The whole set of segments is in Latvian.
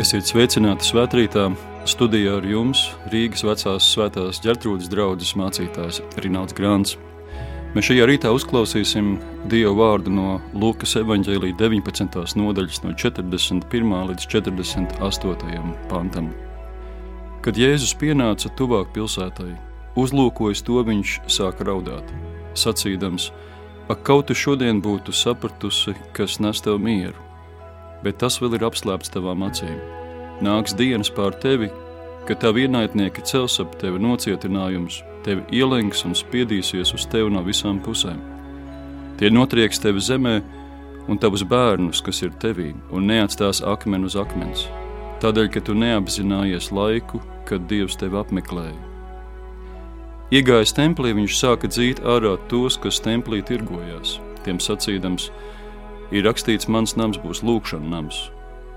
Esiet sveicināti svētkrītā. Studijā ar jums Rīgas vecās svētās ģērtrūdas draugas mācītājs Rināls Grāns. Mēs šajā rītā uzklausīsim Dieva vārdu no Lūkas evanģēlīja 19. nodaļas, no 41. līdz 48. pantam. Kad Jēzus pienāca tuvāk pilsētai, uzlūkojis to, viņš sāka raudāt, sacīdams: Ak, kaut tu šodien būtu sapratusi, kas nes tev mieru! Bet tas vēl ir apslēpts tavām acīm. Nāks dienas pār tevi, kad tavi ienaidnieki cels ap tevi nocietinājumus, tevi ielenks un spiedīsies uz tevi no visām pusēm. Tie notrieks tevi zemē un tavus bērnus, kas ir tevī, un neatstās akmeni uz akmens, tādēļ, ka tu neapzinājies laiku, kad Dievs tevi apmeklēja. Iegājis templī, viņš sāka dzīt ārā tos, kas templī tirgojās, tiem sacīdams: Ir rakstīts, mans nams būs lūkšanas nams,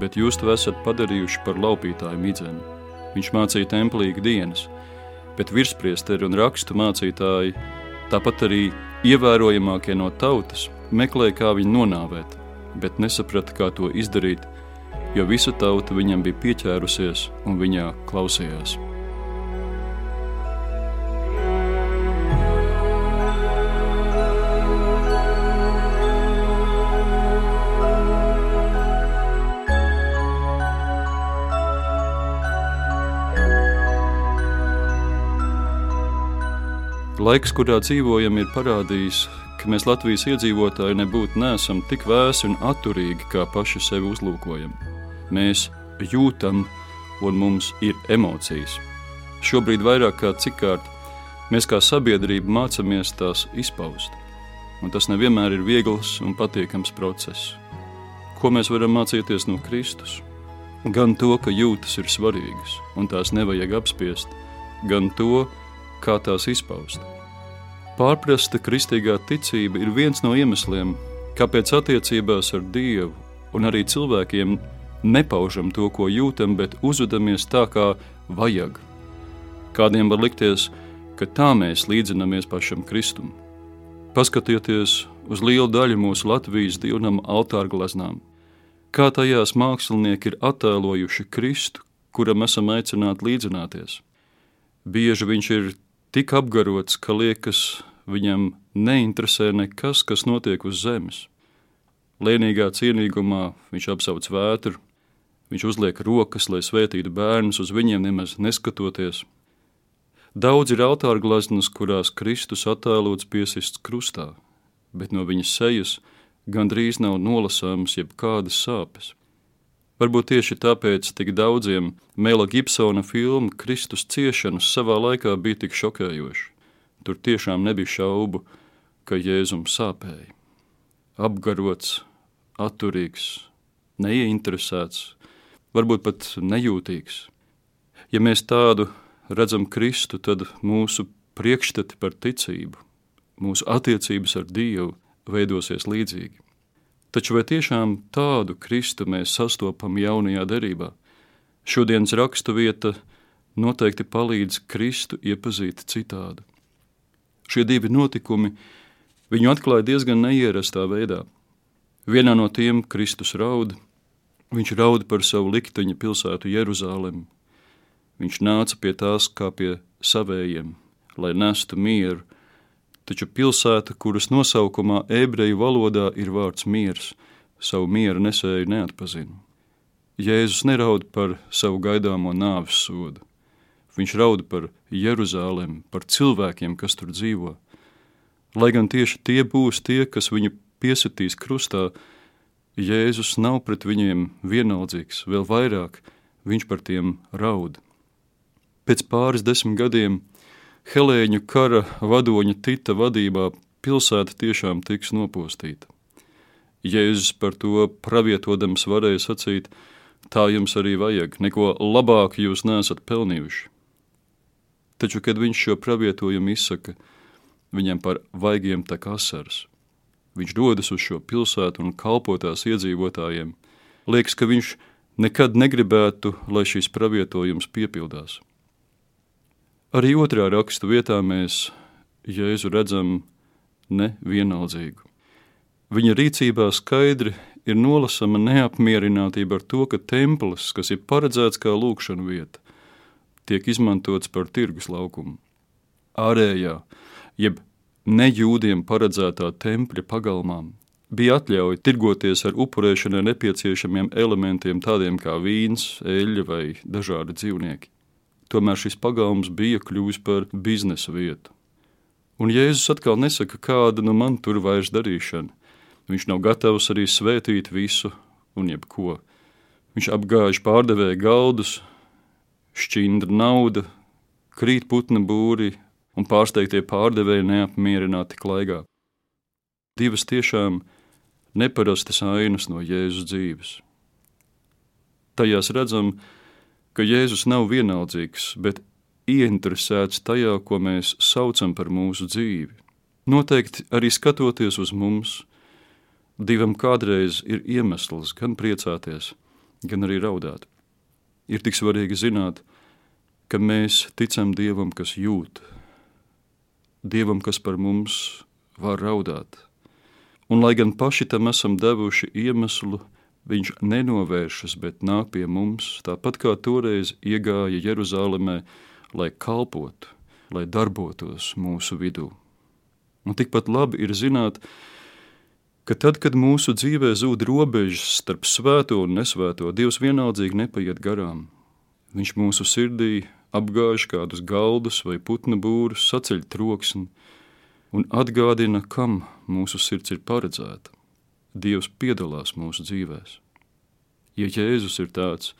bet jūs to esat padarījuši par laupītāju midzeni. Viņš mācīja templī dienas, bet virspriesteri un rakstu mācītāji, tāpat arī ievērojamākie no tautas, meklēja, kā viņu nonāvēt, bet nesaprata, kā to izdarīt, jo visa tauta viņam bija pieķērusies un viņā klausījās. Laiks, kurā dzīvojam, ir parādījis, ka mēs Latvijas iedzīvotāji nebūtu nesam tik vēsi un atturīgi, kā paši sevi uzlūkojam. Mēs jūtam, un mums ir emocijas. Šobrīd vairāk kā cikārt mēs kā sabiedrība mācāmies tās izpaust. Un tas nevienmēr ir viegls un patīkams process. Ko mēs varam mācīties no Kristus? Gan to, ka jūtas ir svarīgas un tās nevajag apspiest, gan to, kā tās izpaust. Pārprasta kristīgā ticība ir viens no iemesliem, kāpēc attiecībās ar Dievu un arī cilvēkiem nepaužam to, ko jūtam, bet uzvedamies tā, kā vajag. Kādiem var likties, ka tā mēs līdzinamies pašam Kristum. Paskatieties uz lielu daļu mūsu Latvijas divnam altāra gleznām, kā tajās mākslinieki ir attēlojuši Kristu, kuram esam aicināti līdzināties. Bieži viņš ir tik apgarots, ka liekas, viņam neinteresē nekas, kas notiek uz zemes. Lēnīgā cienīgumā viņš apsauc vētru, viņš uzliek rokas, lai svētītu bērnus, uz viņiem nemaz neskatoties. Daudz ir altāra glaznas, kurās Kristus attēlots piesists krustā, bet no viņas sejas gandrīz nav nolasāmas jebkādas sāpes. Varbūt tieši tāpēc tik daudziem Mēla Gibsona filmu Kristus ciešanas savā laikā bija tik šokējoši. Tur tiešām nebija šaubu, ka Jēzum sāpēja. Apgarots, atturīgs, neieinteresēts, varbūt pat nejūtīgs. Ja mēs tādu redzam Kristu, tad mūsu priekšstati par ticību, mūsu attiecības ar Dievu veidosies līdzīgi. Taču vai tiešām tādu Kristu mēs sastopam jaunajā derībā? Šodienas rakstu vieta noteikti palīdz Kristu iepazīt citādi. Šie divi notikumi viņu atklāja diezgan neierastā veidā. Vienā no tiem Kristus raud, viņš raud par savu likteņa pilsētu Jeruzalemi. Viņš nāca pie tās kā pie savējiem, lai nestu mieru, taču pilsēta, kuras nosaukumā ebreju valodā ir vārds miers, savu mieru nesēju neatpazina. Jēzus neraud par savu gaidāmo nāves sodu. Viņš raud par Jeruzalemi, par cilvēkiem, kas tur dzīvo. Lai gan tieši tie būs tie, kas viņu piesitīs krustā, Jēzus nav pret viņiem vienaldzīgs, vēl vairāk viņš par tiem raud. Pēc pāris desmit gadiem Helēņu kara vadoņa Tita vadībā pilsēta tiešām tiks nopostīta. Jēzus par to pravietodams varēja sacīt, tā jums arī vajag, neko labāku jūs nesat pelnījuši. Taču, kad viņš šo pravietojumu izsaka, viņam par vaigiem tek asaras. Viņš dodas uz šo pilsētu un kalpotās iedzīvotājiem. Liekas, ka viņš nekad negribētu, lai šīs pravietojums piepildās. Arī otrā rakstu vietā mēs Jēzu redzam nevienaldzīgu. Viņa rīcībā skaidri ir nolasama neapmierinātība ar to, ka templis, kas ir paredzēts kā lūkšana vieta, tiek izmantots par tirgus laukumu. Ārējā, jeb nejūdiem paredzētā tempļa pagalmā bija atļauja tirgoties ar upurēšanai nepieciešamiem elementiem, tādiem kā vīns, eļļa vai dažādi dzīvnieki. Tomēr šis pagalms bija kļuvis par biznesa vietu. Un Jēzus atkal nesaka, kāda nu man tur vairs darīšana. Viņš nav gatavs arī svētīt visu un jebko. Viņš apgāž pārdevēja galdus, šķindra nauda, krīt putna būri, un pārsteigtie pārdevēji neapmierināti klaigā. Divas tiešām neparastas ainas no Jēzus dzīves. Tajās redzam, ka Jēzus nav vienaldzīgs, bet ieinteresēts tajā, ko mēs saucam par mūsu dzīvi. Noteikti arī skatoties uz mums, divam kādreiz ir iemesls gan priecāties, gan arī raudāt. Ir tik svarīgi zināt, ka mēs ticam Dievam, kas jūt, Dievam, kas par mums var raudāt. Un, lai gan paši tam esam devuši iemeslu, viņš nenovēršas, bet nāk pie mums, tāpat kā toreiz iegāja Jeruzalemē, lai kalpotu, lai darbotos mūsu vidū. Un tikpat labi ir zināt, ka tad, kad mūsu dzīvē zūd robežas starp svēto un nesvēto, Dievs vienaldzīgi nepaiet garām. Viņš mūsu sirdī apgāž kādus galdus vai putnu būrus, saceļ troksni un atgādina, kam mūsu sirds ir paredzēta. Dievs piedalās mūsu dzīvēs. Ja Jēzus ir tāds,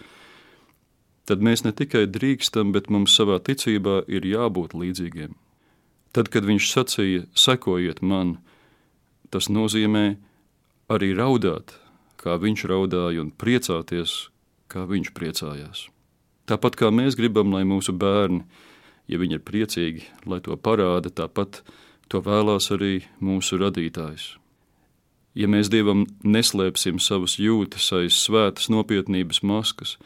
tad mēs ne tikai drīkstam, bet mums savā ticībā ir jābūt līdzīgiem. Tad, kad viņš sacīja, sekojiet man, tas nozīmē arī raudāt, kā viņš raudāja, un priecāties, kā viņš priecājās. Tāpat kā mēs gribam, lai mūsu bērni, ja viņi ir priecīgi, lai to parāda, tāpat to vēlās arī mūsu radītājs. Ja mēs Dievam neslēpsim savas jūtas aiz svētas nopietnības maskas,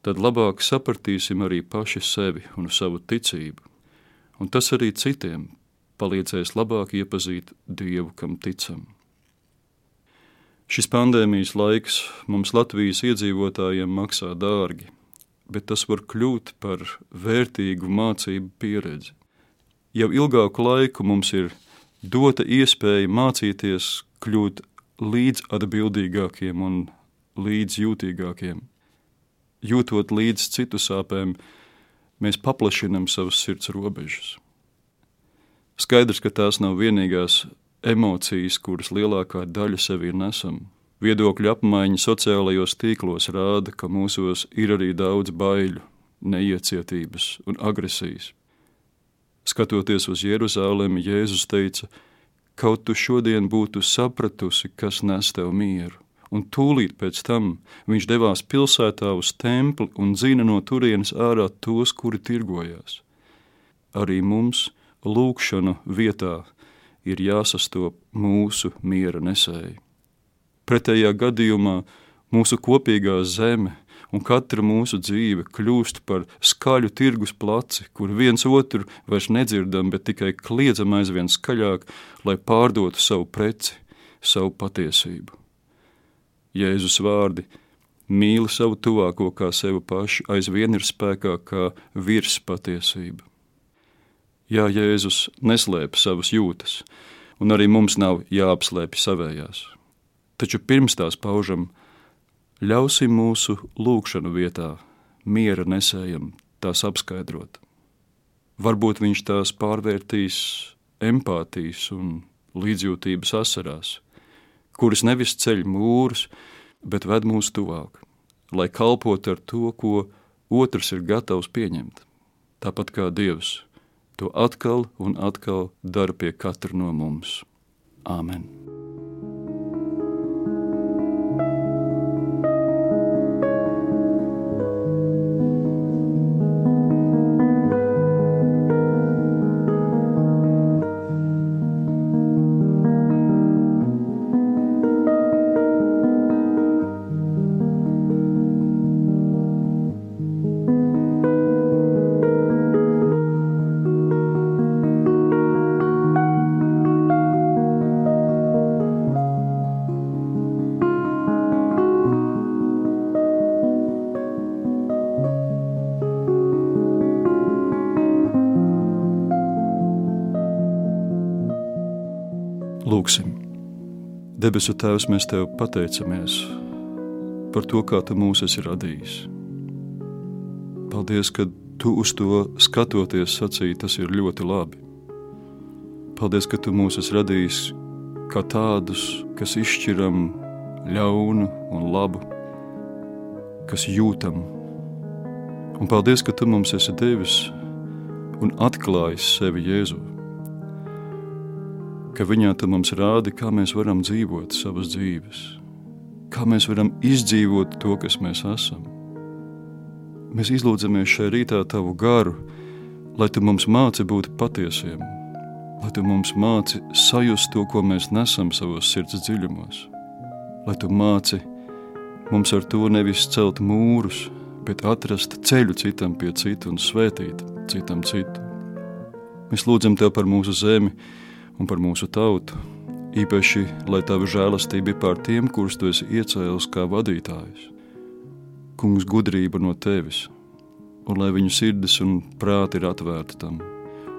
tad labāk sapratīsim arī paši sevi un savu ticību, un tas arī citiem palīdzēs labāk iepazīt Dievu, kam ticam. Šis pandēmijas laiks mums Latvijas iedzīvotājiem maksā dārgi – bet tas var kļūt par vērtīgu mācību pieredzi. Jau ilgāku laiku mums ir dota iespēja mācīties kļūt līdz atbildīgākiem un līdzjūtīgākiem. Jūtot līdz citu sāpēm, mēs paplašinām savas sirds robežas. Skaidrs, ka tās nav vienīgās emocijas, kuras lielākā daļa sevī nesam. Viedokļu apmaiņa sociālajos tīklos rāda, ka mūsos ir arī daudz baiļu, neiecietības un agresijas. Skatoties uz Jeruzalemi, Jēzus teica, kaut tu šodien būtu sapratusi, kas nes tev mieru, un tūlīt pēc tam viņš devās pilsētā uz templi un zina no turienes ārā tos, kuri tirgojās. Arī mums lūkšanu vietā ir jāsastop mūsu miera nesēji. Pretējā gadījumā mūsu kopīgā zeme un katra mūsu dzīve kļūst par skaļu tirgus placi, kur viens otru vairs nedzirdam, bet tikai kliedzam aizvien skaļāk, lai pārdotu savu preci, savu patiesību. Jēzus vārdi mīli savu tuvāko kā sevi pašu, aizvien ir spēkā kā virs patiesība. Jā, Jēzus neslēpj savas jūtas, un arī mums nav jāapslēpj savējās taču pirms tās paužam, ļausim mūsu lūgšanu vietā, miera nesējam, tās apskaidrot. Varbūt viņš tās pārvērtīs empātijas un līdzjūtības asarās, kuras nevis ceļ mūrus, bet ved mūs tuvāk, lai kalpotu ar to, ko otrs ir gatavs pieņemt. Tāpat kā Dievs to atkal un atkal dara pie katra no mums. Āmen! Lūksim! Debesu Tēvs, mēs Tev pateicamies par to, kā Tu mūs esi radījis. Paldies, ka Tu uz to skatoties sacīji, tas ir ļoti labi. Paldies, ka Tu mūs esi radījis kā tādus, kas izšķiram ļaunu un labu, kas jūtam. Un paldies, ka Tu mums esi devis un atklājis sevi Jēzu ka viņā tu mums rādi, kā mēs varam dzīvot savas dzīves, kā mēs varam izdzīvot to, kas mēs esam. Mēs izlūdzamies šai rītā tavu garu, lai tu mums māci būt patiesiem, lai tu mums māci sajust to, ko mēs nesam savos sirds dziļumos, lai tu māci mums ar to nevis celt mūrus, bet atrast ceļu citam pie citu un svētīt citam citu. Mēs lūdzam Tev par mūsu zemi, un par mūsu tautu. Īpaši, lai tava žēlastība ir pār tiem, kurus tu esi iecēlis kā vadītājs. Kungs, gudrība no tevis, un lai viņu sirdis un prāti ir atvērti tam.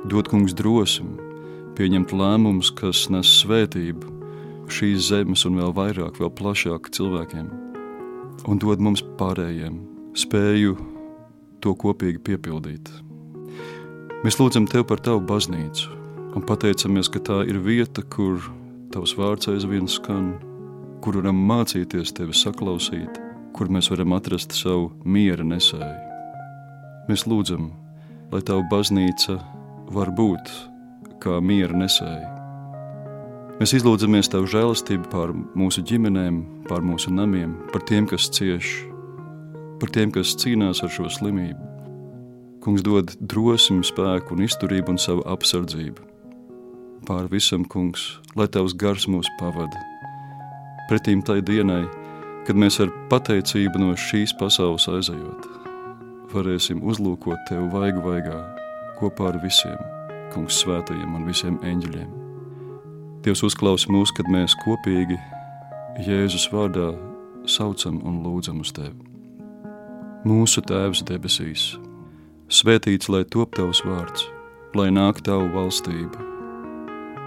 Dod kungs drosmi, pieņemt lēmumus, kas nes svētību šīs zemes un vēl vairāk, vēl plašāk cilvēkiem, un dod mums pārējiem spēju to kopīgi piepildīt. Mēs lūdzam Tev par Tavu baznīcu, un pateicamies, ka tā ir vieta, kur Tavs vārds aizvien skan, kur varam mācīties Tevi saklausīt, kur mēs varam atrast savu miera nesēju. Mēs lūdzam, lai Tava baznīca var būt kā miera nesēja. Mēs izlūdzamies Tavu žēlastību pār mūsu ģimenēm, pār mūsu namiem, par tiem, kas cieš, par tiem, kas cīnās ar šo slimību. Kungs dod drosmi, spēku un izturību un savu apsardzību pār visam, kungs, lai tavs gars mūs pavada. Pretīm tai dienai, kad mēs ar pateicību no šīs pasaules aizejot, varēsim uzlūkot tevi vaigu vaigā kopā ar visiem, kungs, svētajiem un visiem eņģeļiem. Dievs uzklaus mūs, kad mēs kopīgi Jēzus vārdā saucam un lūdzam uz tevi. Mūsu Tēvs debesīs, svētīts lai top tavs vārds, lai nāk tavu valstību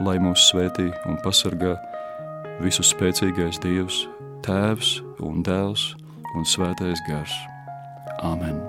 Lai mūs svētī un pasargā visu spēcīgais Dievs, Tēvs un Dēls un Svētais Gars. Āmen!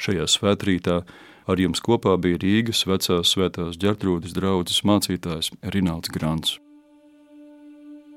Šajā svētkrītā ar jums kopā bija Rīgas vecās svētās ģertrūdas draudzes mācītājs Rināls Grants.